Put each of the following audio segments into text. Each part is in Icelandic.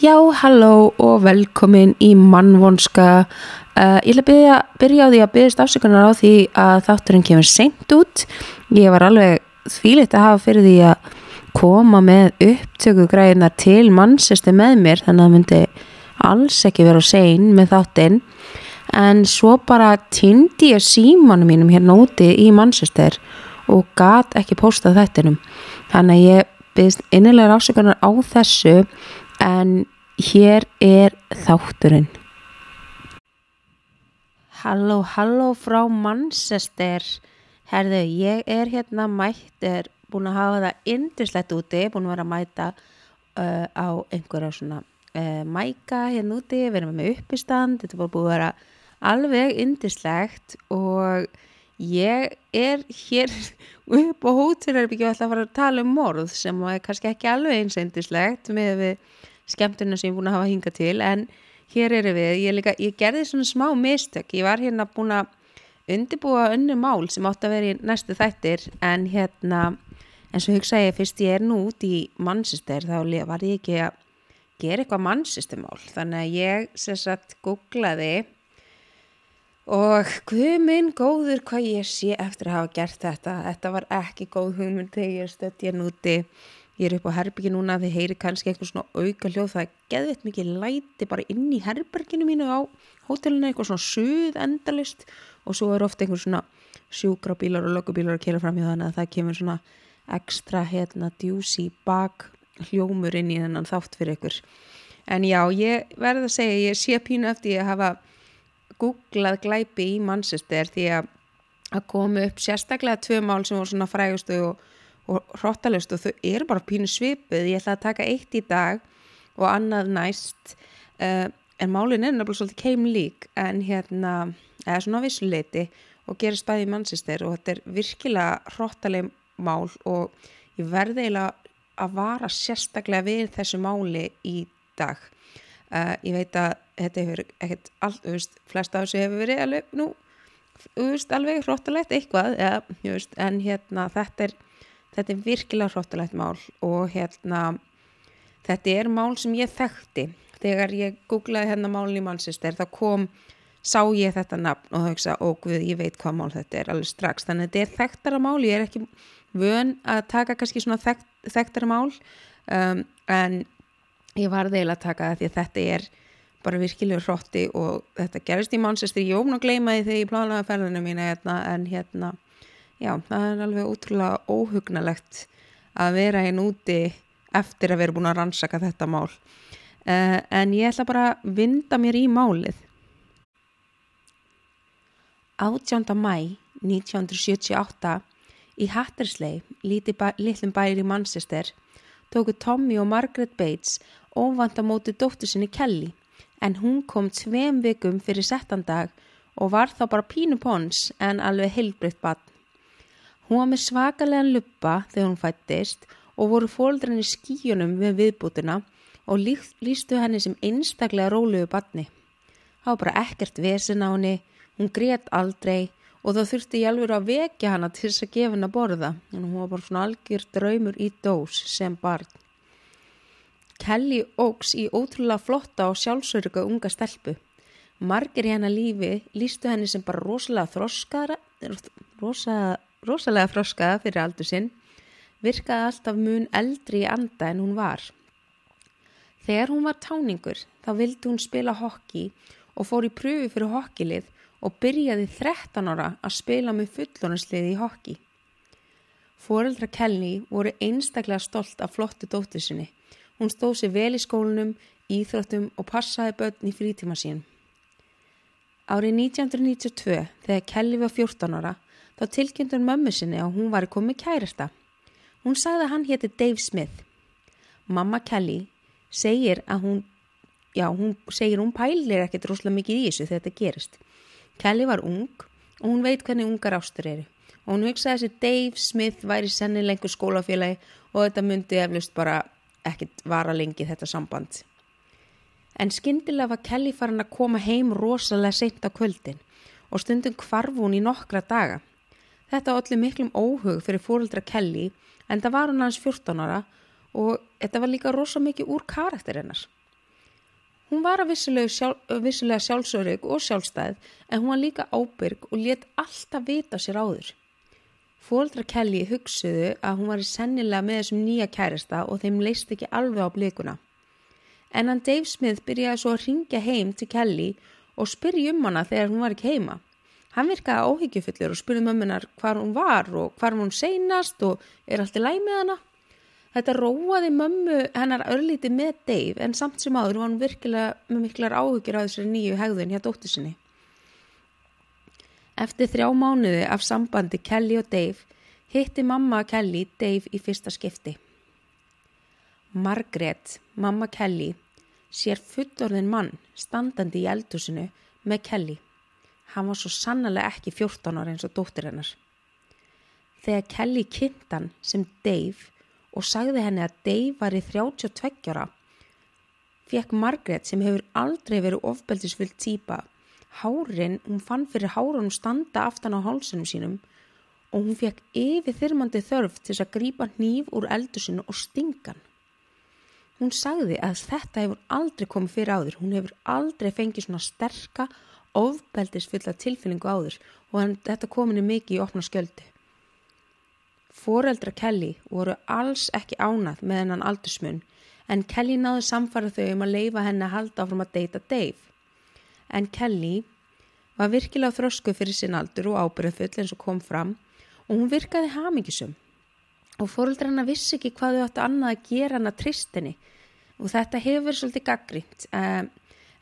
Já, halló og velkomin í mannvonska. Uh, ég ætla að byrja, byrja á því að byrjast afsökunar á því að þátturinn kemur seint út. Ég var alveg þvílitt að hafa fyrir því að koma með upptökugræðina til mannsesti með mér þannig að það myndi alls ekki vera sein með þáttinn. En svo bara týndi ég símanum mínum hérna úti í mannsestir og gat ekki postað þættinum. Þannig að ég byrjast innilegar afsökunar á þessu en hér er þátturinn. Halló, halló frá Manchester. Herðu, ég er hérna mætt, er búin að hafa það yndislegt úti, búin að vera að mæta uh, á einhverja svona uh, mæka hérna úti, við erum með uppistand, þetta búin að vera alveg yndislegt og ég er hér upp á hótelherbyggju að ætla að fara að tala um morð sem er kannski ekki alveg eins yndislegt með við skemmtuna sem ég er búin að hafa hinga til en hér eru við, ég, líka, ég gerði svona smá mistök, ég var hérna búin að undirbúa önnu mál sem átt að vera í næstu þættir en hérna, en svo hugsa ég fyrst ég er nú út í mannsistur þá var ég ekki að gera eitthvað mannsistumál, þannig að ég sem sagt googlaði og hvað minn góður hvað ég sé eftir að hafa gert þetta. Þetta var ekki góð hugmynd þegar ég stötti hérna úti ég er upp á herbyggi núna þið heyri kannski eitthvað svona auka hljóð það geðveitt mikið læti bara inn í herberginu mínu á hótelinu eitthvað svona suð endalist og svo er ofta einhver svona sjúkrabílar og lögubílar að kera fram í þannig að það kemur svona ekstra hérna djúsi bak hljómur inn í þennan þátt fyrir ykkur. En já, ég verði að segja ég sé pínu eftir að hafa googlað glæpi í Manchester því að að komi upp sérstaklega tvö mál sem voru svona frægustu og og hróttalust og þau eru bara pínu svipið ég ætla að taka eitt í dag og annað næst. Uh, en málin er náttúrulega svolítið keimlík en hérna, eða svona vissuleiti og gerir spæði í mannsistir og þetta er virkilega hróttaleg mál og ég verði eiginlega að vara sérstaklega við þessu máli í dag. Uh, ég veit að þetta hefur ekkert allt, þú veist, flest af þessu hefur verið alveg, nú, þú veist, alveg hróttalegt eitthvað, eða, þú veist, en hérna þetta er þetta er virkilega hróttalegt mál og hérna þetta er mál sem ég þekkti. Þegar ég googlaði hérna málun í Manchester þá kom, sá ég þetta nafn og þá hugsa, ó guð, ég veit hvað mál þetta er alveg strax, þannig að þetta er þekktara mál ég er ekki vön að taka kannski svona þekkt, þekktara mál um, en ég var þeil að taka það því að þetta er bara virkilega hrótti og þetta gerist í Manchester, ég ófn að gleyma því þegar ég planaði ferðinu mína hérna, en hérna já, það er alveg útrúlega óhugnalegt að vera einn úti eftir að vera búin að rannsaka þetta mál uh, en ég ætla bara að vinda mér í málið 18. mæ 1978 í Hattersley litlum bæri í Manchester tóku Tommy og Margaret Bates óvand að móti dóttur sinni Kelly en hún kom tveim vikum fyrir settandag og var þá bara pínu pons en alveg heilbreytt bann Hún var með svakalega luppa þegar hún fættist og voru fóldrann í skíunum við viðbútuna og lístu henni sem einstaklega róluðu batni. Það var bara ekkert vesen á henni, hún grétt aldrei og þá þurfti ég alveg að vekja hana til þess að gefa henni að borða. En hún var bara svona algjör draumur í dós sem barn. Kelly ógs í ótrúlega flotta og sjálfsörga unga stelpu. Margir í hennar lífi lístu henni sem bara rosalega þroskaða, rosalega rosalega froskaða fyrir aldur sinn, virkaði alltaf mun eldri í anda en hún var. Þegar hún var táningur þá vildi hún spila hokki og fór í pröfu fyrir hokkilið og byrjaði 13 ára að spila með fullónasliði í hokki. Fóreldra Kelly voru einstaklega stolt af flottu dóttur sinni. Hún stóð sér vel í skólunum, íþróttum og passaði börn í frítíma sín. Árið 1992 þegar Kelly var 14 ára þá tilkynntur mömmu sinni að hún var komið kærasta. Hún sagði að hann hétti Dave Smith. Mamma Kelly segir að hún, já hún segir hún pælir ekkert rosalega mikið í þessu þegar þetta gerist. Kelly var ung og hún veit hvernig ungar ástur eru. Og hún hugsaði þessi Dave Smith væri sennilengur skólafélagi og þetta myndi eflust bara ekkert vara lengi þetta samband. En skyndilega var Kelly farin að koma heim rosalega seint á kvöldin og stundum kvarf hún í nokkra daga. Þetta allir miklum óhug fyrir fóröldra Kelly en það var hann hans 14 ára og þetta var líka rosa mikið úr karakter hennar. Hún var að vissulega, sjálf, vissulega sjálfsörygg og sjálfstæð en hún var líka ábyrg og let alltaf vita sér áður. Fóldra Kelly hugsuðu að hún var í sennilega með þessum nýja kærasta og þeim leist ekki alveg á blikuna. En hann Dave Smith byrjaði svo að ringja heim til Kelly og spyrja um hana þegar hún var ekki heima. Hann virkaði áhyggjufullur og spurði mömmunar hvar hún var og hvar hún seinast og er allt í læg með hana. Þetta róaði mömmu hennar örlíti með Dave en samt sem áður var hún virkilega með miklar áhyggjur á þessari nýju hegðun hjá dóttu sinni. Eftir þrjá mánuði af sambandi Kelly og Dave hitti mamma Kelly Dave í fyrsta skipti. Margaret, mamma Kelly, sér fullorðin mann standandi í eldusinu með Kelly. Hann var svo sannlega ekki 14 ára eins og dóttir hennar. Þegar Kelly kynnt hann sem Dave og sagði henni að Dave var í 32 ára, fekk Margaret sem hefur aldrei verið ofbeldisfull týpa Hárin, hún fann fyrir hárunum standa aftan á hálsunum sínum og hún fekk yfir þyrmandi þörf til að grípa hníf úr eldusinu og stingan. Hún sagði að þetta hefur aldrei komið fyrir áður, hún hefur aldrei fengið svona sterka, ofbeldisfulla tilfinningu áður og hann, þetta kominni mikið í opna skjöldu. Fóreldra Kelly voru alls ekki ánað með hennan aldursmun en Kelly náði samfara þau um að leifa henni að halda áfram að deyta Dave. En Kelly var virkilega þrösku fyrir sinn aldur og ábyrðfull eins og kom fram og hún virkaði hamingisum og fóröldra hennar vissi ekki hvað þau ætti annað að gera hann að tristinni og þetta hefur svolítið gaggrínt um,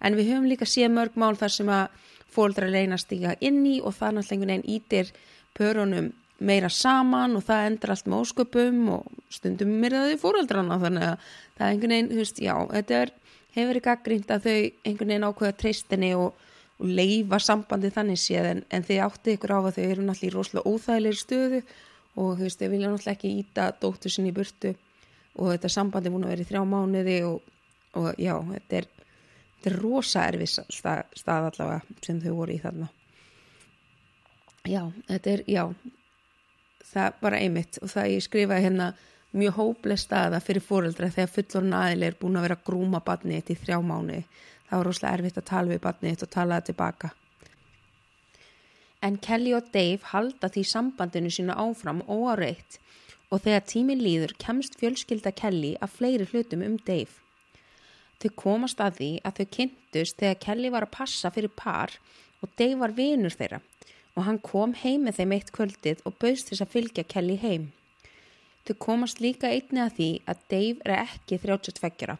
en við höfum líka síðan mörg mál þar sem að fóröldra reyna að stíka inn í og það náttúrulega einhvern veginn ítir pörunum meira saman og það endur allt með ósköpum og stundum myrðaði fóröldrana þannig að það er einhvern veginn, þú veist, já, þetta er hefur verið gaggrínt að þau einhvern veginn ákveða treystinni og, og leifa sambandi þannig séð en, en þið átti ykkur á að þau eru náttúrulega í rosalega óþægilegir stöðu og þú veist, þau vilja náttúrulega ekki íta dóttur sinni í burtu og þetta sambandi vera í þrjá mánuði og, og já, þetta er, þetta er rosa erfis stað, stað allavega sem þau voru í þarna. Já, þetta er, já, það bara einmitt og það ég skrifaði hérna mjög hópleg staða fyrir fóreldra þegar fullorinn aðil er búin að vera grúma badnið eitt í þrjá mánu. Það var rosalega erfitt að tala við badnið eitt og tala það tilbaka. En Kelly og Dave halda því sambandinu sína áfram óáreitt og þegar tímin líður kemst fjölskylda Kelly að fleiri hlutum um Dave. Þau komast að því að þau kynntust þegar Kelly var að passa fyrir par og Dave var vinur þeirra og hann kom heim með þeim eitt kvöldið og bauðst þess að fylgja Kelly heim. Þau komast líka einni að því að Dave er ekki 32 ára.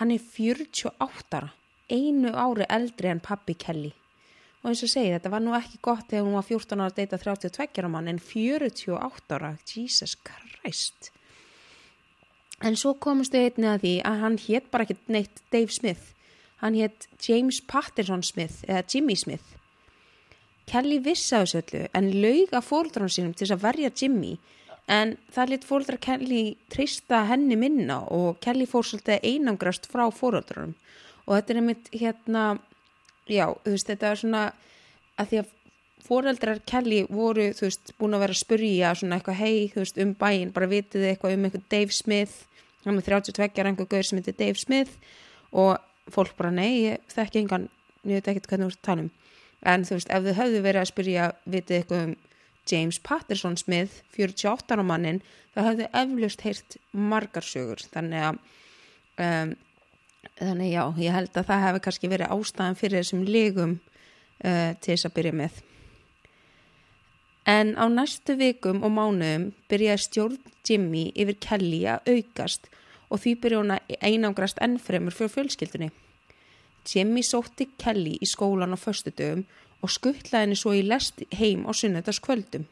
Hann er 48 ára, einu ári eldri en pappi Kelly. Og eins og segi þetta var nú ekki gott þegar hún var 14 ára að deyta 32 ára mann en 48 ára, Jesus Christ. En svo komast þau einni að því að hann hétt bara ekki neitt Dave Smith. Hann hétt James Patterson Smith eða Jimmy Smith. Kelly vissi á þessu öllu en laug að fórldrán sínum til þess að verja Jimmy en það lit fóruldra Kelly trista henni minna og Kelly fór svolítið einangrast frá fóruldrarum og þetta er einmitt hérna já, þú veist, þetta er svona að því að fóreldrar Kelly voru, þú veist, búin að vera að spurja svona eitthvað, hei, þú veist, um bæin bara vitið eitthvað um eitthvað Dave Smith hann er 32 ára, einhver gaur sem heitir Dave Smith og fólk bara, nei, ég þekki engan, ég veit ekkert hvernig þú ert að tala um. En þú veist, ef þau höfðu verið að spurja vitið eitthvað um James Patterson Smith 48 ára mannin það hafði eflust heyrt margar sögur. Þannig að um, þannig já, ég held að það hefði kannski verið ástæðan fyrir þessum legum uh, til þess að byrja með en á næstu vikum og mánuðum byrjaði stjórn Jimmy yfir Kelly að aukast og því byrjaði hún að einangrast ennfremur fyrir fjölskyldunni Jimmy sótti Kelly í skólan á förstu dögum og skuttlaði henni svo í lest heim á sunnetaskvöldum.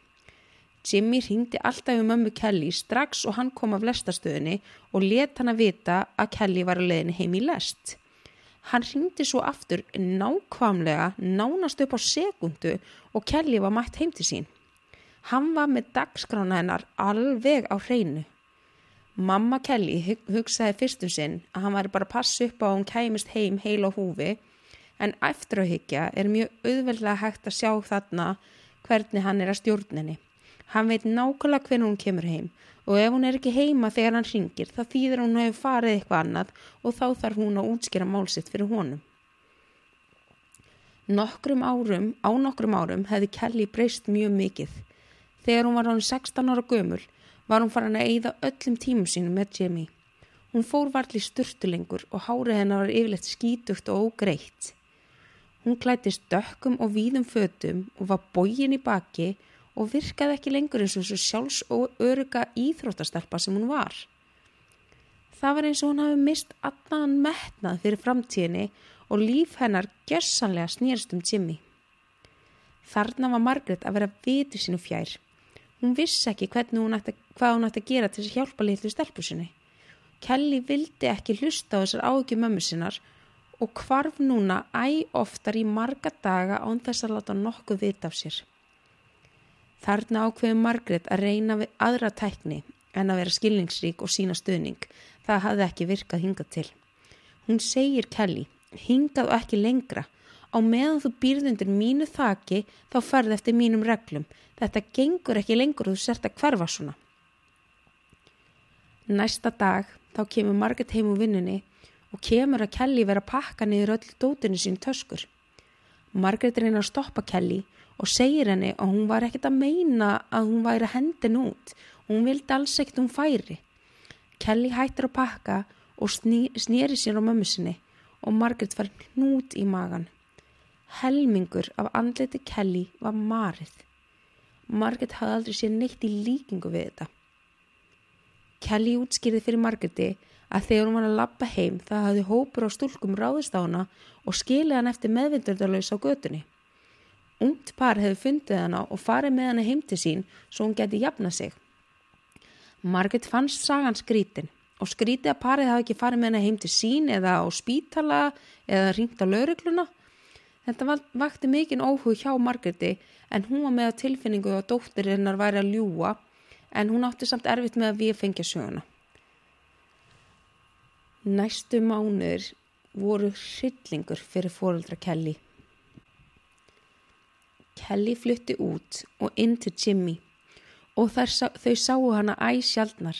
Jimmy ringdi alltaf um mömmu Kelly strax og hann kom af lestastöðinni og let hann að vita að Kelly var að leiðinni heim í lest. Hann ringdi svo aftur nákvamlega nánast upp á sekundu og Kelly var mætt heim til sín. Hann var með dagskrána hennar alveg á hreinu. Mamma Kelly hugsaði fyrstum sinn að hann væri bara að passa upp á að hún kæmist heim heil á húfi en eftir að higgja er mjög auðveldlega hægt að sjá þarna hvernig hann er að stjórninni. Hann veit nákvæmlega hvernig hún kemur heim og ef hún er ekki heima þegar hann ringir þá þýðir hún hefur farið eitthvað annað og þá þarf hún að útskýra málsitt fyrir honum. Nokkrum árum, á nokkrum árum hefði Kelly breyst mjög mikið. Þegar hún var án 16 ára gömul var hún farin að eyða öllum tímum sínum með Jimmy. Hún fór varli styrtulengur og hárið hennar var yfirleitt skítugt og ógreitt. Hún klættist dökkum og víðum fötum og var bógin í baki og virkaði ekki lengur eins og þessu sjálfs og öruga íþróttastelpa sem hún var. Það var eins og hún hafi mist allan metnað fyrir framtíðinni og líf hennar gersanlega snýrst um Jimmy. Þarna var Margaret að vera vitur sínu fjær. Hún vissi ekki hún ætti, hvað hún ætti að gera til að hjálpa litlu stelpu sinni. Kelly vildi ekki hlusta á þessar ágjum mömmu sinnar og kvarf núna æg oftar í marga daga án þess að láta nokkuð vita af sér. Þarna ákveði Margret að reyna við aðra tækni en að vera skilningsrík og sína stuðning. Það hafði ekki virkað hingað til. Hún segir Kelly, hingað og ekki lengra. Á meðan þú býrðundir mínu þaki þá ferði eftir mínum reglum. Þetta gengur ekki lengur og þú sért að hverfa svona. Næsta dag þá kemur Margret heim úr vinnunni og kemur að Kelly vera að pakka niður öll dótinu sín töskur. Margret reynar að stoppa Kelly og segir henni að hún var ekkert að meina að hún væri hendin út. Hún vildi alls ekkert hún færi. Kelly hættir að pakka og snýri sér á mömmu sinni og Margaret var hnút í magan. Helmingur af andleti Kelly var marið. Margaret hafði aldrei sér neitt í líkingu við þetta. Kelly útskýrði fyrir Margareti að þegar hún var að lappa heim það hafði hópur á stúlkum ráðist á hana og skilið hann eftir meðvindardalauðs á götunni. Ungt par hefði fundið hana og farið með hana heim til sín svo hún geti jafna sig. Margit fannst sagan skrítin og skrítið að parið hafi ekki farið með hana heim til sín eða á spítala eða ringt á laurugluna. Þetta vakti mikinn óhug hjá Margreti en hún var með tilfinningu að dóttirinnar væri að ljúa en hún átti samt erfitt með að við fengja söguna. Næstu mánuður voru hryllingur fyrir fóröldra Kelly. Kelly flutti út og inn til Jimmy og þar, þau sáu hana æg sjaldnar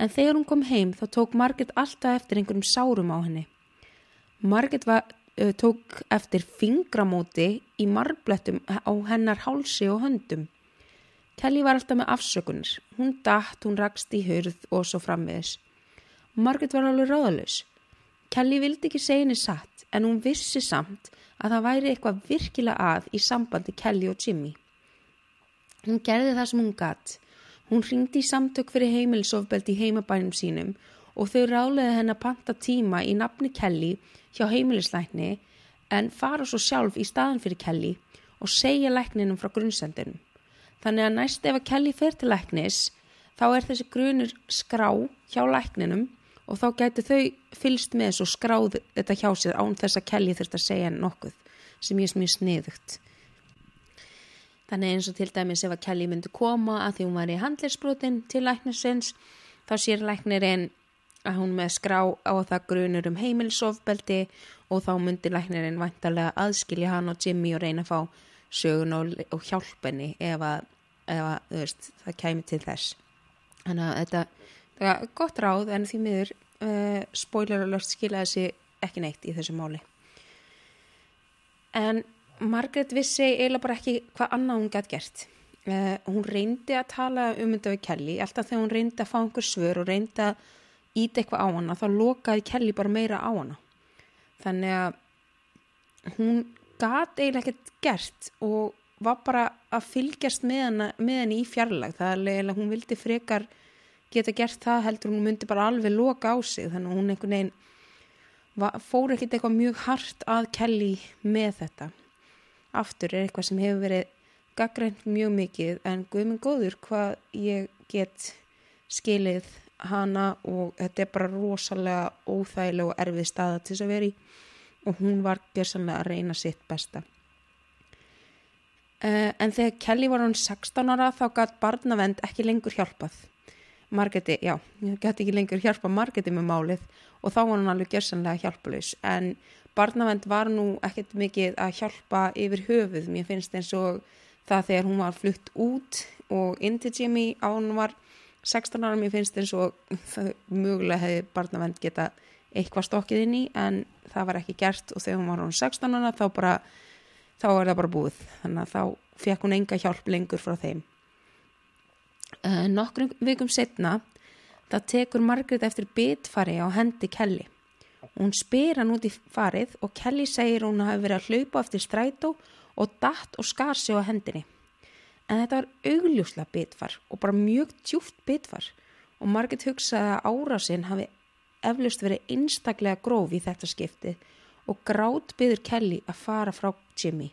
en þegar hún kom heim þá tók Margit alltaf eftir einhverjum sárum á henni. Margit var, tók eftir fingramóti í marblettum á hennar hálsi og höndum. Kelly var alltaf með afsökunir. Hún dætt, hún rakst í hörð og svo frammiðis. Margit var alveg ráðalus. Kelly vildi ekki segja henni satt en hún vissi samt að það væri eitthvað virkilega að í sambandi Kelly og Jimmy. Hún gerði það sem hún gatt. Hún ringdi í samtök fyrir heimilisofbeldi í heimabænum sínum og þau ráleði henn að panta tíma í nafni Kelly hjá heimilislækni en fara svo sjálf í staðan fyrir Kelly og segja lækninum frá grunnsendinum. Þannig að næst ef að Kelly fer til læknis þá er þessi grunur skrá hjá lækninum og þá gæti þau fylst með þessu skráð þetta hjá sér án þess að Kelly þurft að segja nokkuð sem ég er mjög sniðugt. Þannig eins og til dæmis ef að Kelly myndi koma að því hún var í handlersbrotin til læknisins þá sér læknirinn að hún með skrá á það grunur um heimilsofbeldi og þá myndi læknirinn vantarlega aðskilja hann og Jimmy og reyna að fá sögun og, og hjálpenni ef að, ef að veist, það kæmi til þess. Þannig að þetta það er gott ráð en því miður uh, spoiler alert skiljaði þessi ekki neitt í þessu máli en Margaret vissi eiginlega bara ekki hvað annað hún gæti gert uh, hún reyndi að tala um þetta við Kelly alltaf þegar hún reyndi að fá einhver svör og reyndi að íta eitthvað á hana þá lokaði Kelly bara meira á hana. Þannig að hún gæti eiginlega ekkert gert og var bara að fylgjast með henni, með henni í fjarlag það er eiginlega hún vildi frekar geta gert það heldur hún myndi bara alveg loka á sig. Þannig að hún einhvern veginn fór ekkert eitthvað mjög hart að kelli með þetta. Aftur er eitthvað sem hefur verið gaggrænt mjög mikið en guðminn góður hvað ég get skilið hana og þetta er bara rosalega óþægilega og erfið staða til þess að veri og hún var gerðsamlega að reyna sitt besta. Uh, en þegar Kelly var hann 16 ára þá gætt barnavend ekki lengur hjálpað. Margeti, já, geti ekki lengur hjálpa Margeti með málið og þá var hann alveg gerðsanlega hjálpulegs en barnavend var nú ekkert mikið að hjálpa yfir höfuð, mér finnst eins og það þegar hún var flutt út og indi Jimmy á hún var 16 ára, mér finnst eins og það mögulega hefði barnavend geta eitthvað stokkið inn í en það var ekki gert. Og þegar hún var hún 16 ára þá bara, þá var það bara búið. Þannig að þá fekk hún enga hjálp lengur frá þeim. Uh, nokkrum vikum setna það tekur Margaret eftir bitfari á hendi Kelly. Hún spyr hann út í farið og Kelly segir hún hafi verið að hlaupa eftir strætó og datt og skar sig á hendinni en þetta var augljóslega bitfar og bara mjög djúft bitfar og Margit hugsaði að árásinn hafi eflust verið einstaklega gróf í þetta skipti og grátt byður Kelly að fara frá Jimmy.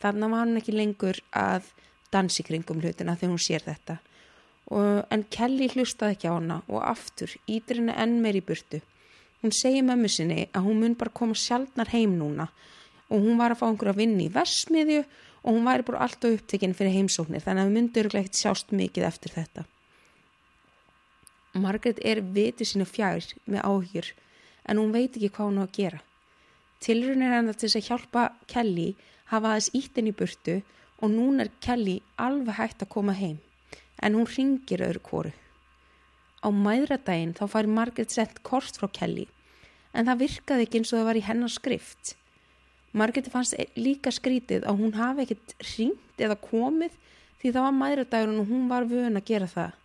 Þannig var hann ekki lengur að dansi kringum hlutina þegar hún sér þetta. Og, en Kelly hlustaði ekki á hana og aftur ítir henni enn meir í burtu. Hún segi mömmu sinni að hún mun bara koma sjálfnar heim núna og hún var að fá einhverja vinn í versmiðju og hún væri bara alltaf upptekinn fyrir heimsóknir þannig að við myndum ekkert sjást mikið eftir þetta. Margaret er vitið sínu fjær með áhygjur en hún veit ekki hvað hún á að gera. Tilrunir hennar til þess að hjálpa Kelly hafa aðeins íttinn í burtu og núna er Kelly alveg hægt að koma heim en hún ringir öðru kóru. Á mæðradaginn þá fær Margaret sett kort frá Kelly en það virkaði ekki eins og það var í hennar skrift. Margeti fannst líka skrítið að hún hafi ekkert ringt eða komið því það var mæðradagurinn og hún var vön að gera það.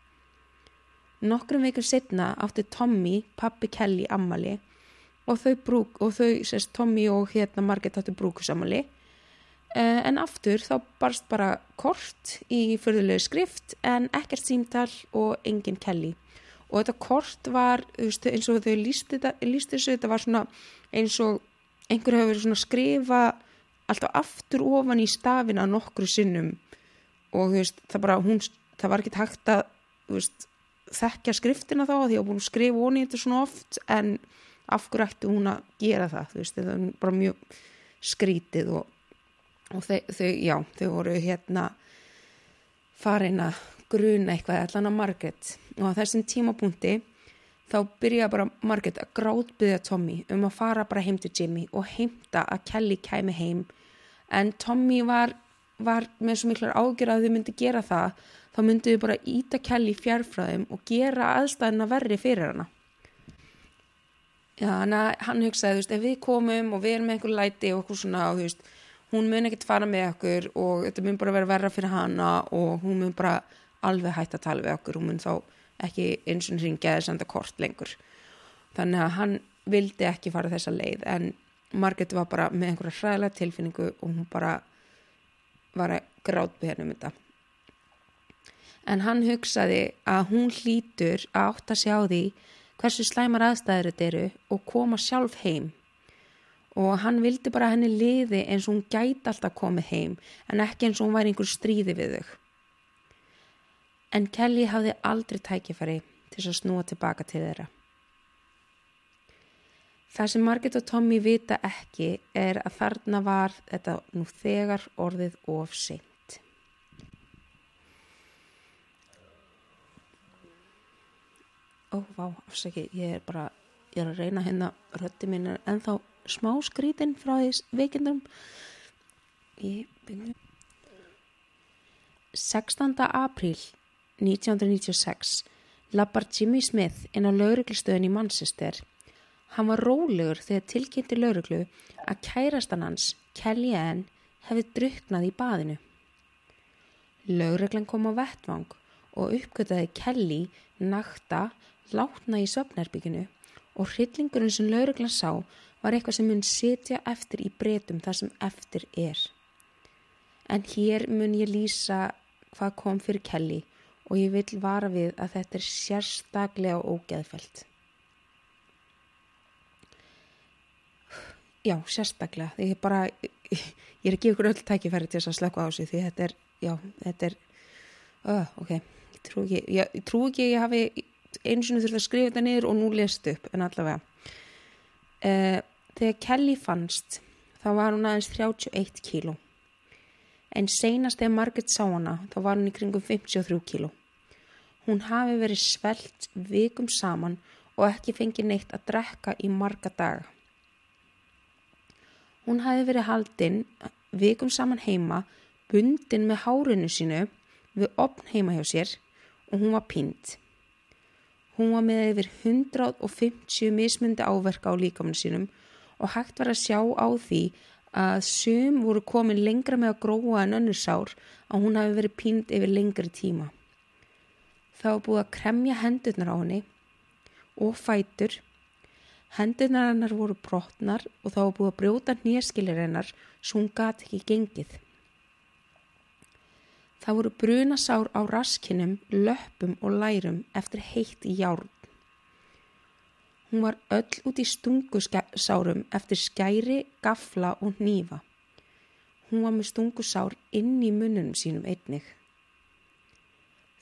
Nokkrum veikur setna átti Tommy, pappi Kelly, ammali og þau brúk, og þau, sérst, Tommy og hérna Margeti átti brúkusamali eh, en aftur þá barst bara kort í förðulegu skrift en ekkert símtal og engin Kelly og þetta kort var eins og þau lísti þessu, þetta var svona eins og einhver hefur verið svona að skrifa alltaf aftur ofan í stafina nokkru sinnum og þú veist, það bara, hún, það var ekki hægt að, veist, þekkja skriftina þá því að hún skrif onni þetta svona oft en af hverju ætti hún að gera það, þú veist, það er bara mjög skrítið og, og þau, þau, já, þau voru hérna farin að gruna eitthvað allan að Margaret og á þessum tímapunkti þá byrja bara Margaret að gráðbyðja Tommy um að fara bara heim til Jimmy og heimta að Kelly kæmi heim. En Tommy var, var með svo miklar ágjör að þau myndi gera það þá myndi þau bara íta Kelly fjárfræðum og gera aðstæðina verri fyrir hana. Já, hann hugsaði, þú veist, ef við komum og við erum með einhver læti og eitthvað svona og þú veist, hún mun ekkert fara með okkur og þetta mun bara vera verra fyrir hana og hún mun bara alveg hægt að tala við okkur, hún mun þá ekki eins og hringja eða senda kort lengur. Þannig að hann vildi ekki fara þessa leið en Marget var bara með einhverja hræðilega tilfinningu og hún bara var að gráðbyggja henni um þetta. En hann hugsaði að hún hlýtur að átta sig á því hversu slæmar aðstæður þetta eru og koma sjálf heim. Og hann vildi bara henni liði eins og hún gæti alltaf komið heim en ekki eins og hún væri einhver stríði við þau en Kelly hafði aldrei tækifæri til að snúa tilbaka til þeirra. Það sem Margit og Tommy vita ekki er að þarna var þetta nú þegar orðið of seint. Ó, vá, afsaki, ég er bara, ég er að reyna hérna, rötti mín er ennþá smá skrítinn frá því veikindum. Ég byrju. 16. apríl 1996 lappar Jimmy Smith inn á lauruglustöðin í Manchester. Hann var rólegur þegar tilkynnti lauruglu að kærastan hans, Kelly Ann, hefði druknað í baðinu. Lauruglan kom á vettvang og uppgötaði Kelly nakta látna í söpnerbygginu og hryllingurinn sem lauruglan sá var eitthvað sem mun setja eftir í breytum þar sem eftir er. En hér mun ég lýsa hvað kom fyrir Kelly og ég vil vara við að þetta er sérstaklega ógeðfælt. Já, sérstaklega. Ég er bara, ég er ekki ykkur öll tækifæri til þess að slökka á sig því þetta er, já, þetta er, uh, ok, ég trú ekki, ég, ég trú ekki ég hafi eins og nú þurft að skrifa þetta niður og nú lest upp, en allavega. Uh, þegar Kelly fannst, þá var hún aðeins 31 kíló en seinast þegar Margit sá hana þá var hún í kringum 53 kíló. Hún hafi verið svelt vikum saman og ekki fengið neitt að drekka í marga daga. Hún hafi verið haldinn vikum saman heima, bundin með hárinu sínu, við opn heima hjá sér og hún var pínt. Hún var með yfir 150 mismundi áverka á líkamann sínum og hægt var að sjá á því að sum voru komin lengra með að gróa en önnur sár að hún hafi verið pínt yfir lengri tíma. Það var búið að kremja hendurnar á henni og fætur. Hendurnar hennar voru brotnar og það var búið að brjóta nýjaskilir hennar svo hún gati ekki gengið. Það voru brunasár á raskinum, löpum og lærum eftir heitt járn. Hún var öll út í stungusárum eftir skæri, gafla og nýfa. Hún var með stungusár inn í mununum sínum einnig.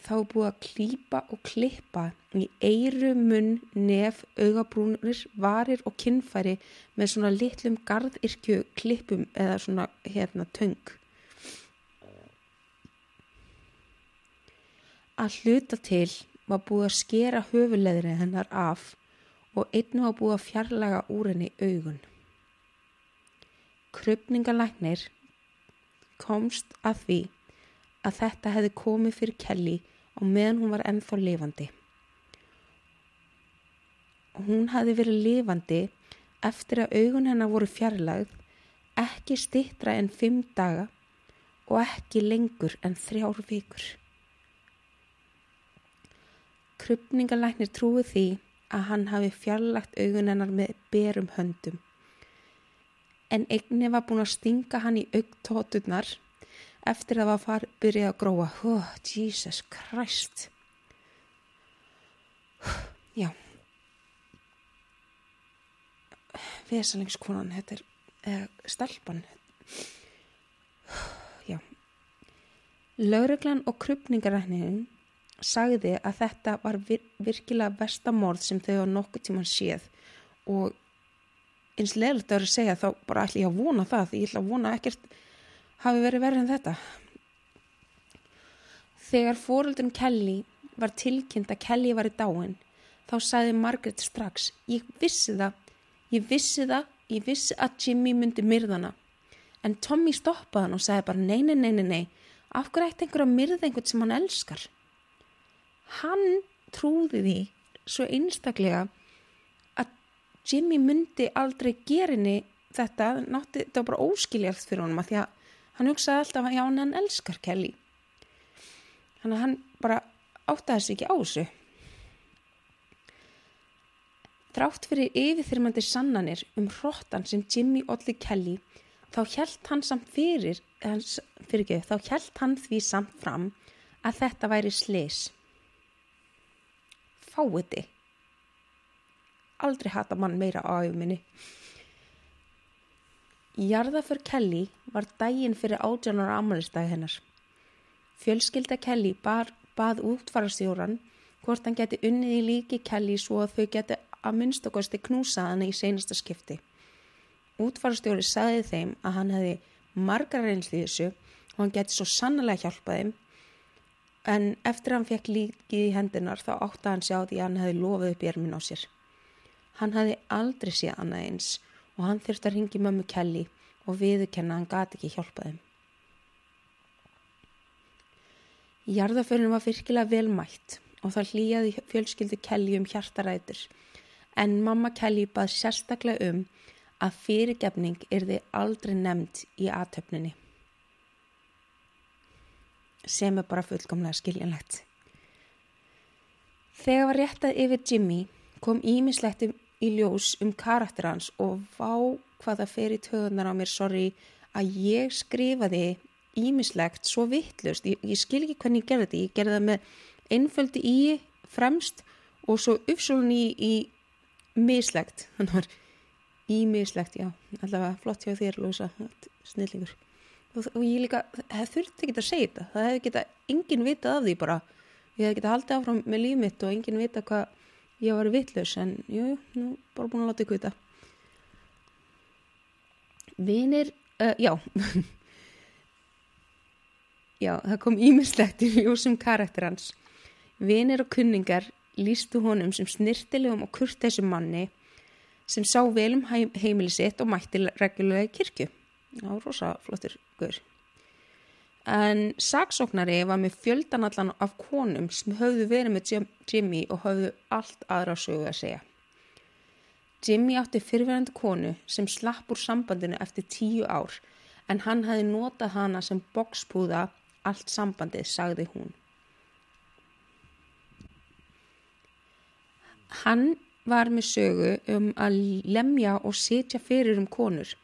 Þá búið að klýpa og klippa í eiru, munn, nef, augabrúnir, varir og kinnfæri með svona litlum gardirkju klippum eða svona hérna töng. Að hluta til var búið að skera höfuleðri hennar af og einu á búið að fjarlaga úr henni augun. Krupningalæknir komst að því að þetta hefði komið fyrir Kelly á meðan hún var ennþá lifandi. Hún hefði verið lifandi eftir að augun hennar voru fjarlagð ekki stittra en fimm daga og ekki lengur en þrjár vikur. Krupningalæknir trúið því að hann hafi fjarlagt augun hennar með berum höndum. En eigni var búin að stinga hann í augtóturnar eftir að það var byrjað að gróa. Oh, Jesus Christ. Já. Vesalingskonan, þetta er eh, stelpan. Já. Laureglan og krupningaræknin sagði að þetta var vir virkilega vestamorð sem þau á nokkuð tíman séð. Og eins leðilegt að vera að segja þá bara ætla ég að vona það. Því ég ætla að vona ekkert hafi verið verið en þetta. Þegar fóröldun Kelly var tilkynnt að Kelly var í dáin þá sagði Margaret strax ég vissi það, ég vissi það, ég vissi að Jimmy myndi myrðana en Tommy stoppaði hann og sagði bara nei, nei, nei, nei, nei, af hverju ætti einhver að myrða einhvern sem hann elskar? Hann trúði því svo einstaklega að Jimmy myndi aldrei gerinni þetta, nátti, þetta var bara óskiljast fyrir honum að því að hann hugsaði alltaf að já hann elskar Kelly. Þannig að hann bara áttaði sig ekki á þessu. Drátt fyrir yfirþyrmandi sannanir um hróttan sem Jimmy Olli Kelly þá hjælt hann samt fyrir, fyrir ekki, þá hjælt hann því samt fram að þetta væri slis fáiði. Aldrei hata mann meira á auðminni. Jarðaför Kelly var dægin fyrir átjánar amalistæði hennar. Fjölskylda Kelly bar, bað útfarastjóran hvort hann geti unnið í líki Kelly svo að þau geti að minnstakosti knúsa hann í seinasta skipti. Útfarastjóri sagði þeim að hann hefði margar reynsli þessu og hann geti svo sannlega hjálpað þeim en eftir að hann fekk líkið í hendunar þá átti hann sjá því að hann hefði lofið upp érmin á sér. Hann hefði aldrei séð annað eins og hann þurfti að ringi mömmu Kelly og viðukenna hann gati ekki hjálpaðum. Jarðaförnum var virkilega velmætt og það hlýjaði fjölskyldi Kelly um hjartarætur en mamma Kelly bað sérstaklega um að fyrirgefning er þið aldrei nefnd í aðtöfninni sem er bara fullkomlega skiljanlegt. Þegar var réttað yfir Jimmy kom ímislegt í ljós um karakter hans og vá hvaða fer í töðunar á mér, sorry, að ég skrifaði ímislegt svo vittlust. Ég, ég skil ekki hvernig ég gerði þetta. Ég gerði það með einföldi í fremst og svo uppsólun í, í mislegt. Þannig var ímislegt, já, allavega flott hjá þér, Lósa, snillingur og, og ég líka, það þurfti ekki að segja þetta. Það hefði geta enginn vitað af því bara. Ég hefði geta haldið áfram með líf mitt og enginn vita hvað ég var vittlaus en jú, jú, nú bara búin að láta ykkur þetta vinir uh, já. Já, það kom ímislegt í ljósum karakter hans. Vinir og kunningar lístu honum sem snirtilegum og kurtesum manni sem sá vel um heimili sitt og mætti reglulega í kirkju Já, rosa flottur gaur. en saksóknari var með fjöldanallan af konum sem höfðu verið með Jim- Jimmy og höfðu allt aðra sögu að segja. Jimmy átti fyrverandi konu sem slapp úr sambandinu eftir tíu ár en hann hefði notað hana sem bokspúða allt sambandið, sagði hún. Hann var með sögu um að lemja og sitja fyrir um konur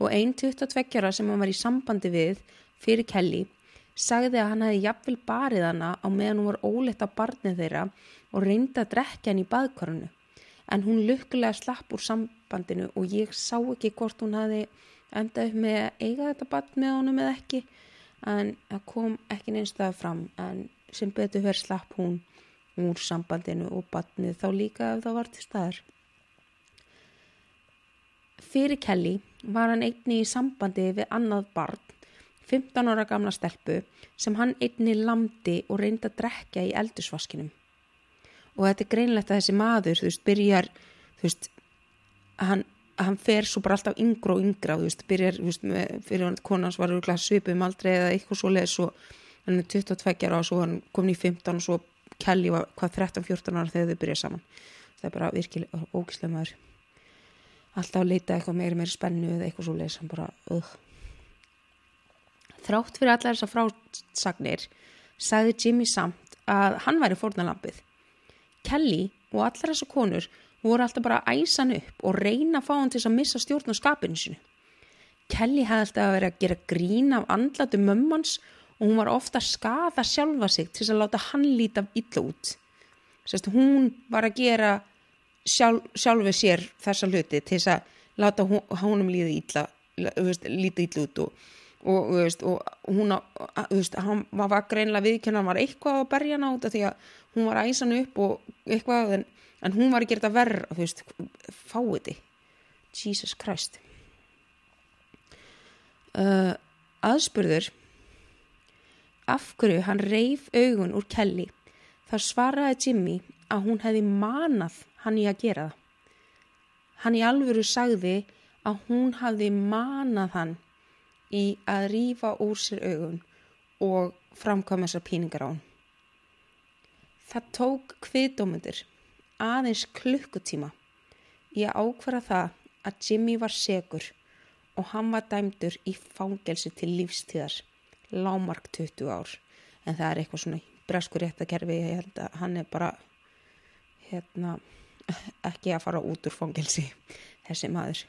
og einn 22 ára sem hann var í sambandi við fyrir Kelly sagði að hann hefði jafnvel barið hana á meðan hún var óleitt á barnið þeirra og reyndi að drekja hann í baðkorunu en hún lukkulega slapp úr sambandinu og ég sá ekki hvort hún hefði endað upp með að eiga þetta barn með honum eða ekki en það kom ekki neinstað fram en sem betur verið slapp hún úr sambandinu og barnið þá líka ef það var til staðar. Fyrir Kelly var hann einni í sambandi við annað barn, 15 ára gamla stelpu, sem hann einni lamdi og reyndi að drekja í eldusvaskinum. Og þetta er greinlegt að þessi maður, þú veist, byrjar, þú veist, hann, hann fer svo bara alltaf yngra og yngra, þú veist, byrjar, þú veist, fyrir hann konans var svipum aldrei eða eitthvað svo leið, svo hann er 22 ára og svo hann komin í 15 og svo Kelly var hvað 13-14 ára þegar þau byrjað saman. Það er bara virkilega ógislega maður alltaf leita eitthvað meiri meiri spennu eða eitthvað svo leið sem bara uh. þrátt fyrir allar þessar frásagnir sagði Jimmy samt að hann væri fórnalampið Kelly og allar þessar konur voru alltaf bara að æsa hann upp og reyna að fá hann til að missa stjórn á skapinu sinu Kelly hefði alltaf að vera að gera grín af andlatu mömmans og hún var ofta að skaða sjálfa sig til að láta hann líta illa út. Sest, hún var að gera sjálf, sjálfi sér þessa hluti til þess að láta hún, húnum líði illa veist, líti illa út og, og, veist, og hún veist, hann var greinlega viðkjörn hann var eitthvað að berja át því að hún var að æsa hann upp og eitthvað en, en hún var að gera þetta verð fáið þið. Jesus Christ. Uh, aðspurður af hverju hann reif augun úr Kelly þar svaraði Jimmy að hún hefði manað hann í að gera það. Hann í alvöru sagði að hún hafði manað hann í að rýfa úr sér augun og framkvæma þessar píningar á hann. Það tók kviðdómyndir aðeins klukkutíma í að ákvara það að Jimmy var segur og hann var dæmdur í fangelsi til lífstíðar, lámark 20 ár. En það er eitthvað svona breskur réttakerfi, ég held að hann er bara hérna ekki að fara út úr fangelsi þessi maður.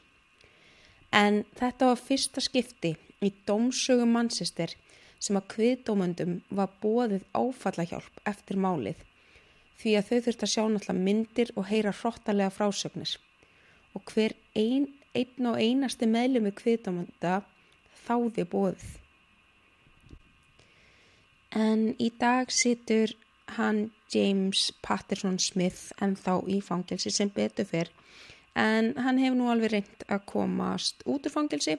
En þetta var fyrsta skipti í dómsögum mannsistir sem að kviðdómöndum var bóðið áfallahjálp eftir málið því að þau þurft að sjá náttúrulega myndir og heyra hróttalega frásögnir. Og hver ein, einn og einasti meðlum með kviðdómönda þáði bóðið en í dag situr hann James Patterson Smith en þá í fangelsi sem betur fyrr en hann hefur nú alveg reynd að komast út úr fangelsi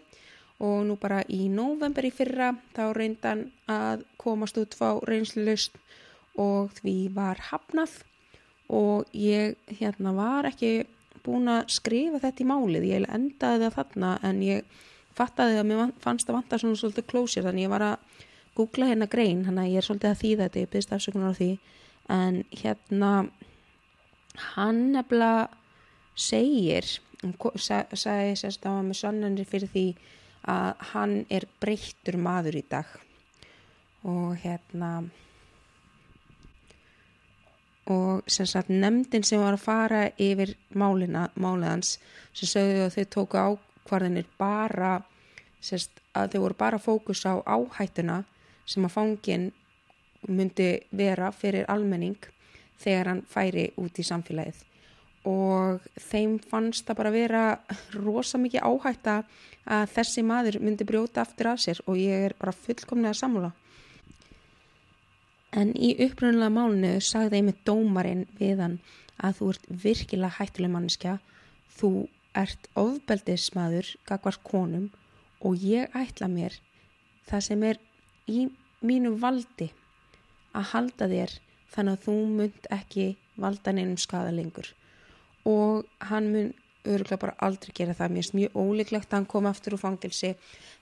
og nú bara í november í fyrra þá reynd hann að komast út fá reynslust og því var hafnað. Og ég hérna var ekki búin að skrifa þetta í málið, ég endaði það þarna en ég fattaði að mér fannst að vanta svona svolítið klósir þannig ég var að googla hérna grein, hann að ég er svolítið að þýða þetta, ég byrst afsökunar á því en hérna hann nefnilega segir sagði sérst að hann með sannanir fyrir því að hann er breyttur maður í dag. Og hérna og sem sagt nefndin sem var að fara yfir málina, máliðans sem sögðu að þau tóku ákvarðinir bara sérst, að þau voru bara fókus á áhættuna sem að fangin myndi vera fyrir almenning þegar hann færi út í samfélagið og þeim fannst það bara vera rosa mikið áhætta að þessi maður myndi brjóta aftur af sér og ég er bara fullkomlega samúla. En í upprunnulega málunu sagði einmitt dómarinn við hann að þú ert virkilega hættuleg manneskja, þú ert ofbeldismadur gagvart konum og ég ætla mér það sem er í mínu valdi að halda þér þannig að þú mynd ekki valda neinum skada lengur. Og hann mun öruglega bara aldrei gera það. Mér er mjög ólíklegt að hann kom aftur úr fangilsi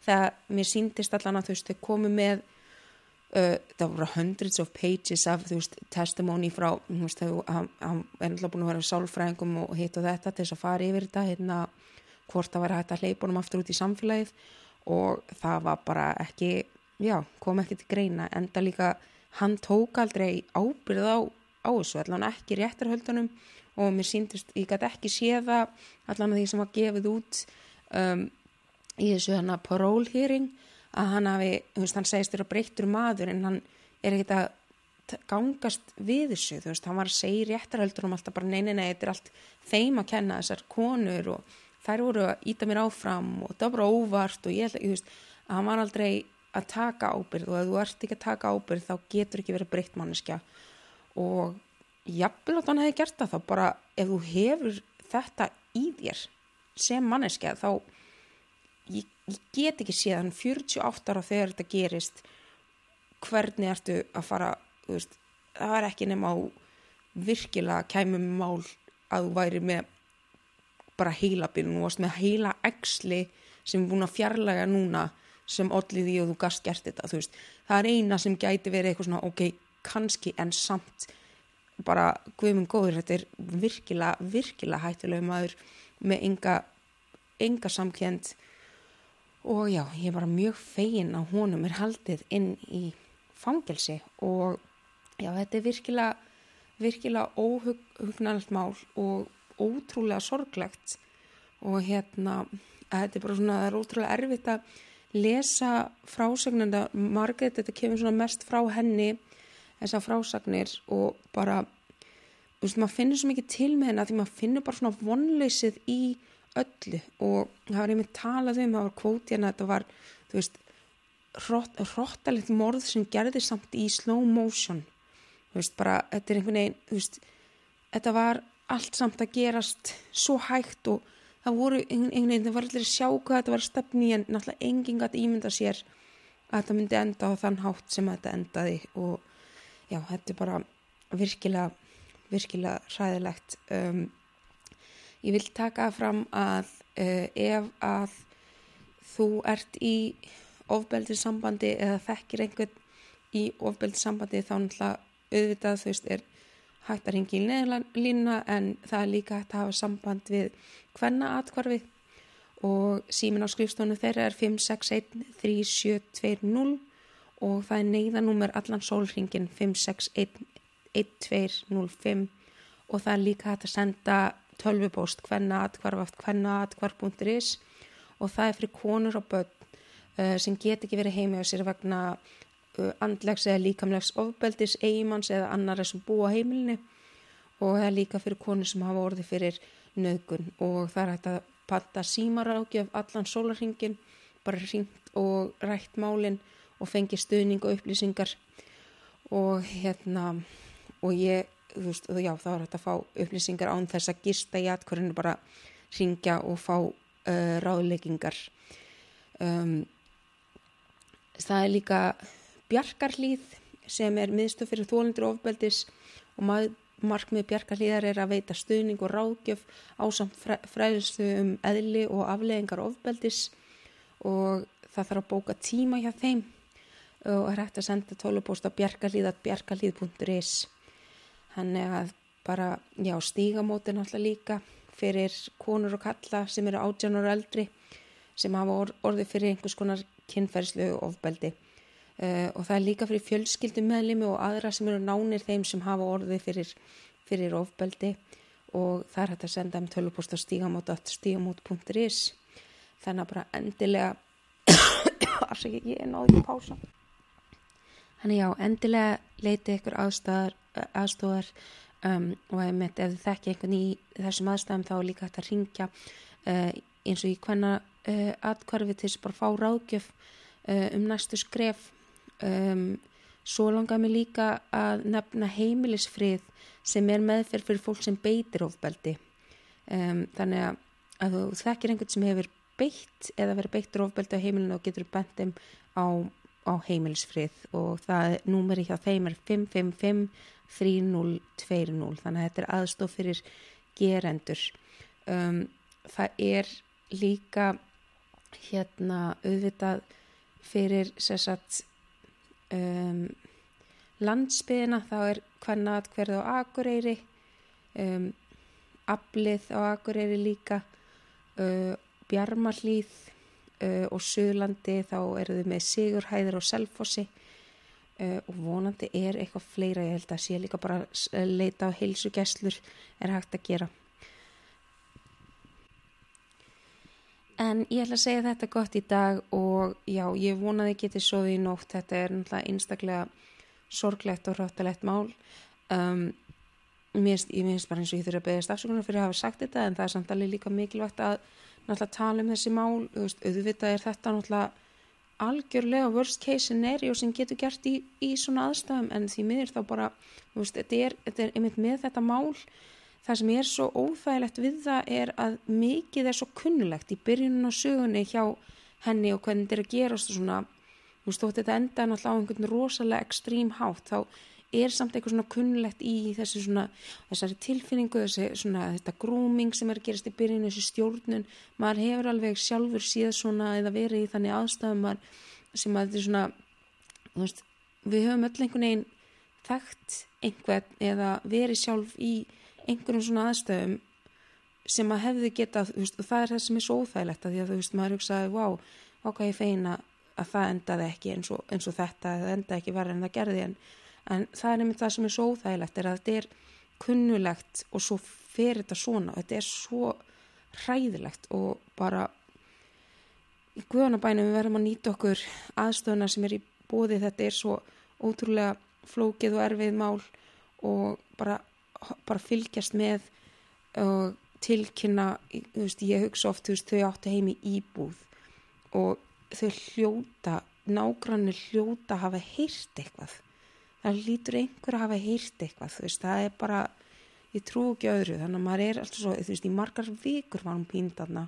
þegar mér síndist allan að þú veist þau komu með uh, það voru hundreds of pages af þú veist, testimony frá þú veist, þau, hann, hann er alltaf búin að vera sálfræðingum og hitt og þetta til þess að fara yfir þetta hérna, hvort það var hægt að hleypa honum aftur út í samfélagið. Og það var bara ekki já, kom ekki til greina. Enda líka, hann tók aldrei ábyrð á, á þessu, allan ekki réttarhöldunum og mér síndist, ég gæti ekki séða allan því sem var gefið út um, í þessu hann að parólhýring að hann hafi, þú veist, hann segist þér að breyttur maður en hann er ekkit að gangast við þessu, þú veist, hann var að segja réttarhöldur um alltaf bara neina, nei, þetta er allt þeim að kenna þessar konur og þær voru að íta mér áfram og það var bara óvart og ég þú veist, hann var aldrei að taka ábyrð og ef þú ert ekki að taka ábyrð þá getur ekki verið breytt manneskja. Og jafnvel að hann hefði gert það þá bara ef þú hefur þetta í þér sem manneskja þá ég, ég get ekki séð hann 48 ára þegar þetta gerist hvernig ertu að fara veist, það er ekki nema á virkilega kæmum mál að þú væri með bara heilabinn og varst með heila exli sem er búin að fjarlæga núna sem allir því og þú gast gert þetta veist, það er eina sem gæti verið eitthvað svona ok, kannski en samt bara guðmum góður þetta er virkilega, virkilega hættilega maður með enga, enga samkjönd og já, ég er bara mjög fegin að honum er haldið inn í fangelsi og já, þetta er virkilega, virkilega óhugnalt mál og ótrúlega sorglegt. Og hérna, þetta er bara svona, það er ótrúlega erfitt að lesa frásagnanda, margir þetta kemur svona mest frá henni þessar frásagnir og bara, þú veist, maður finnir svo mikið til með henni að því maður finnir bara svona vonleysið í öllu og það var einmitt talað um, það var kvóti en þetta var, þú veist, hróttalegt morð sem gerði samt í slow motion, þú veist, bara, þetta er einhvern veginn, þú veist, þetta var allt samt að gerast svo hægt og það voru einhvern veginn, það var allir að sjá hvað þetta var stefni en náttúrulega enginn gæti ímynda sér að þetta myndi enda á þann hátt sem þetta endaði. Og já, þetta er bara virkilega, virkilega ræðilegt um, Ég vil taka fram að uh, ef að þú ert í ofbeldissambandi eða þekkir einhvern í ofbeldissambandi þá náttúrulega auðvitað þú veist er hægt að ringa í neðlínuna en það er líka hægt að hafa samband við hvenna atkvarfi og símin á skrifstónu þeirra er 561-3720 og það er neyðanúmer allan sólringin 561-1205 og það er líka hægt að senda tölvupóst hvernaatkvarf hvernaatkvarf.is og það er fyrir konur og börn uh, sem get ekki verið heimi á sér vegna andlegs eða líkamlegs ofbeldis, eigimanns eða annar sem búa heimilinni og það er líka fyrir konur sem hafa orði fyrir nögun og það er hægt að patta símarákjöf allan sólarringin bara ringt og rætt málinn og fengi stuðning og upplýsingar. Og hérna og ég þú veist, já, þá er þetta að fá upplýsingar án þess að gista í atkvörinu bara ringja og fá uh, ráðleggingar. Um, það er líka bjarkarlýð sem er miðstöð fyrir þólendur ofbeldis og markmið bjarkarlýðar er að veita stuðning og ráðgjöf á samt fræðistu um eðli og afleggingar ofbeldis og það þarf að bóka tíma hjá þeim og er hægt að senda tólupósta bjarkarlýðat bjarkarlýð.is Þannig að bara, já, stígamótin alltaf líka fyrir konur og kalla sem eru átjánar og eldri sem hafa orðið fyrir einhvers konar kynferðslu og ofbeldi. Uh, og það er líka fyrir fjölskyldum meðlimi og aðra sem eru nánir þeim sem hafa orðið fyrir, fyrir ofbeldi. Og það er hægt að senda um tölupost á stígamót.stígamót.is þannig að bara endilega afsækja, ég er náðu ekki pása. Þannig já, endilega leiti ykkur aðstæðar aðstóðar um, og ef þið þekki einhvern í þessum aðstæðum þá er líka hægt að ringja uh, eins og í hvenna uh, atkvarfi til þess bara fá ráðgjöf um næstu skref um, svo langar mér líka að nefna heimilisfrið sem er meðferð fyrir fólk sem beitir ofbeldi. Um, þannig að, að þú þekkir einhvern sem hefur beitt eða verið beittur ofbeldi á heimilinu og getur bent þeim á, á heimilisfrið. Og það númeri hjá þeim er 555 3020 þannig að þetta er aðstof fyrir gerendur. Um, það er líka hérna auðvitað fyrir sérsagt um, landsbyðina þá er hvernig atkverð á Akureyri um, Ablið á Akureyri líka uh, Bjarmalíð uh, og Suðlandi þá eru þau með Sigurhæðir og Selfossi. Uh, og vonandi er eitthvað fleira ég held að sé líka bara leita á heilsugesslur er hægt að gera En ég ætla að segja þetta gott í dag og já, ég vonaði getið sóði í nótt, þetta er náttúrulega einstaklega sorglegt og ráttalegt mál. Um, mér finnst bara eins og ég þurfa að beðast afsökunar fyrir að hafa sagt þetta en það er samt alveg líka mikilvægt að náttúrulega tala um þessi mál, veist, auðvitað er þetta náttúrulega algjörlega worst case scenario sem getur gert í, í svona aðstæðum en því miður þá bara, veist, þetta er, er einmitt með þetta mál það sem er svo óþægilegt við það er að mikið er svo kunnulegt í byrjunum á sögunni hjá henni og hvernig þetta er að gerast og svona, þú veist, þótt þetta enda náttúrulega á einhvern rosalega ekstrím hátt, þá er samt eitthvað svona kunnulegt í þessi svona, þessari tilfinningu, þessi svona, þetta grooming sem er að gerast í byrjunum, þessi stjórnun, maður hefur alveg sjálfur síðan svona eða verið í þannig aðstæðum sem að þetta er svona, þú veist, við höfum öll einhvern veginn þekkt einhvern eða verið sjálf í einhverjum svona aðstöðum sem að hefði getað, veist, og það er það sem er svo óþægilegt að því að þú veist, maður hugsaði wow, okkar ég feina að það endaði ekki eins og, eins og þetta, það endaði ekki verið en það gerði. En, en það er einmitt það sem er svo óþægilegt er að þetta er kunnulegt og svo fer þetta svona. Þetta er svo hræðilegt og bara í guðanabænum við verðum að nýta okkur aðstöðuna sem er í bóði þetta er svo ótrúlega flókið og erfið mál og bara bara fylgjast með og tilkynna, veist, ég hugsa oft veist, þau áttu heimi íbúð og þau hljóta nágrannir hljóta hafa heyrt eitthvað. Það lítur einhver að hafa heyrt eitthvað veist, það er bara, ég trú ekki öðru. Þannig að maður er alltaf svo, þú veist, í margar vikur var hún pínd aðna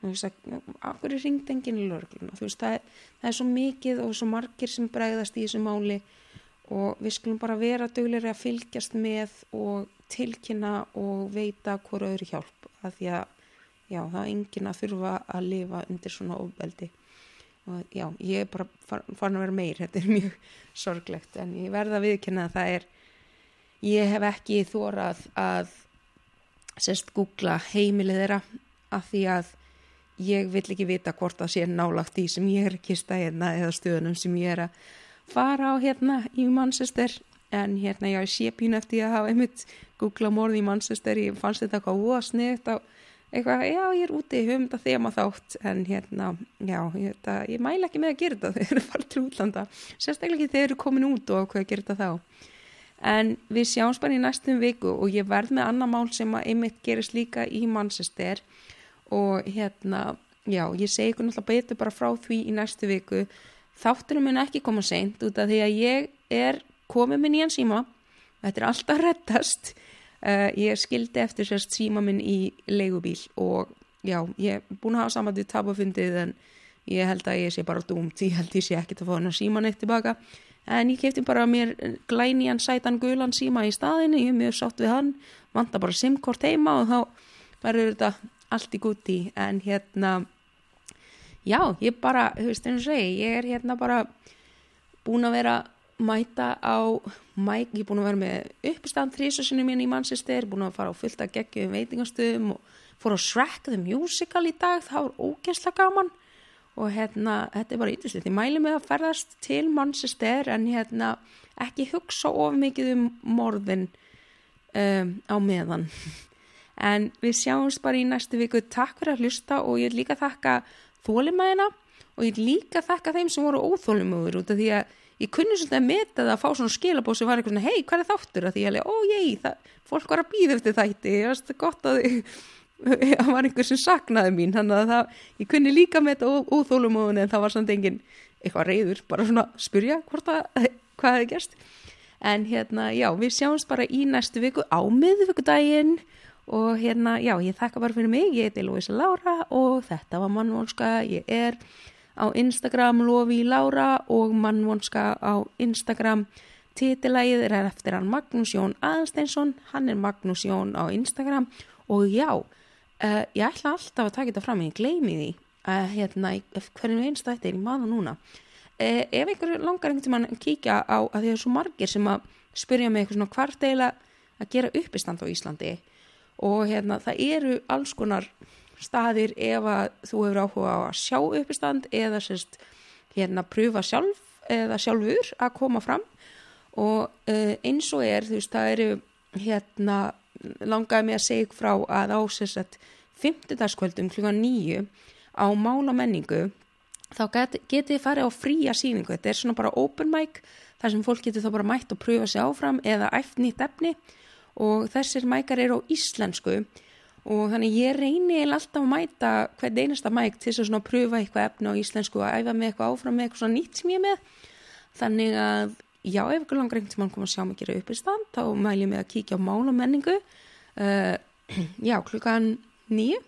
af hverju ringd enginn í lörgluna það er, það er svo mikið og svo margir sem bregðast í þessu máli og við skulum bara vera döglegri að fylgjast með og tilkynna og veita hverju öðru hjálp að því að já, það er engin að þurfa að lifa undir svona ofbeldi. Og já, ég er bara farin að vera meir þetta er mjög sorglegt en ég verða að viðkynna að það er ég hef ekki þórað að sérst googla heimilið þeirra af því að ég vill ekki vita hvort það sé nálagt í sem ég er ekki stæðina eða stöðunum sem ég er að fara á hérna í Manchester en hérna ég sé pínu eftir að hafa einmitt googla morði í Manchester ég fannst þetta eitthvað óasniðt á eitthvað, já ég er úti, höfum þetta þema þátt en hérna, já þetta, ég mæla ekki með að gera þetta þegar þeir eru farið til útlanda sérstaklega ekki þeir eru komin út og hvað að gera þetta þá. En við sjáum bara í næstum viku og ég verð með annar mál sem að einmitt gerist líka í Manchester og hérna, já, ég segi ykkur náttúrulega betur bara frá því í næstu viku þátturum mun ekki koma seint út af því að ég er komið minn í hann síma. Þetta er alltaf rettast uh, ég skildi eftir sérst síma minn í leigubíl og já, ég er búin að hafa saman til tabafundið en ég held að ég sé bara dúmt ég held að ég sé ekkert að fá hennar síman eitt tilbaka. En ég kefti bara mér glæni hann sætan gulan síma í staðinu ég er mjög sátt við hann. Vanda bara simkort heima og þá verður þetta allt í gutti en hérna já, ég bara, þú veist eins og segi, ég er hérna bara búin að vera mæta á mæk, ég er búin að vera með uppistand þrísasinu mín í Manchester, búin að fara á fullt að gegja um veitingastöðum og fór á Shrek the Musical í dag, það var ógænslega gaman. Og hérna, þetta er bara ítlustið, ég mæli mig að ferðast til Manchester en hérna ekki hugsa of mikið um morðin um, á meðan. En við sjáumst bara í næstu viku, takk fyrir að hlusta og ég vil líka þakka þólimæðina og ég líka þakka þeim sem voru óþólimöður út af því að ég kunni svolítið að meta það að fá svona skilabóð sem var eitthvað svona hei hvað er þáttur? Að því ég hef ó ég, fólk var að býða eftir þætti ég veist gott að það var einhver sem saknaði mín. Þannig að það, ég kunni líka meta óþólumöðun en það var samt engin eitthvað reyður bara svona spyrja að hvað hefði gerst. En hérna já við sjáumst bara í næstu viku á miðvíkudaginn og hérna, já, ég þakka bara fyrir mig, ég heiti Lóisa Laura og þetta var mannvonska, ég er á Instagram Lofi Laura og mannvonska á Instagram. Titilægið er eftir hann Magnús Jón Aðsteinsson, hann er Magnús Jón á Instagram. Og já, uh, ég ætla alltaf að taka þetta fram, ég gleymi því, uh, hérna, hvernig einst þetta er í maður núna, e, ef einhver langar einhvern tímann að kíkja á að því að svo margir sem að spyrja mig eitthvað svona hvart eiginlega að gera uppistand á Íslandi og hérna það eru alls konar staðir ef að þú hefur áhuga á að sjá uppistand eða sérst hérna pröfa sjálf eða sjálfur að koma fram. Og uh, eins og er þú veist það eru hérna langaði mig að segja frá að á sérst fymtudagskvöldum klukkan nýju á mála menningu þá get, getið farið á fría síningu þetta er svona bara open mic þar sem fólk getur þá bara mætt og pröfa sig áfram eða æft nýtt efni. og þessir mækar eru á íslensku. Og þannig ég reyni alltaf að mæta hvern einasta mæk til þess að pröfa eitthvað efni á íslensku og æfa með eitthvað áfram með eitthvað svona nýtt sem ég er með. Þannig að já, ef ykkur langar einhvern tíma að koma að sjá mig gera upp í stand þá mæl ég mig að kíkja á mála menningu uh, já, klukkan nýju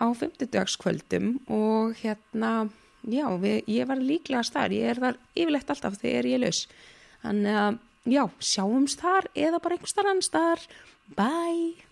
á 50 dagskvöldum og hérna já, við, ég var líklega starf ég er þar yfirlegt alltaf þegar ég er laus. Þannig að já, sjáumst þar eða bara einhver starf annar starf bye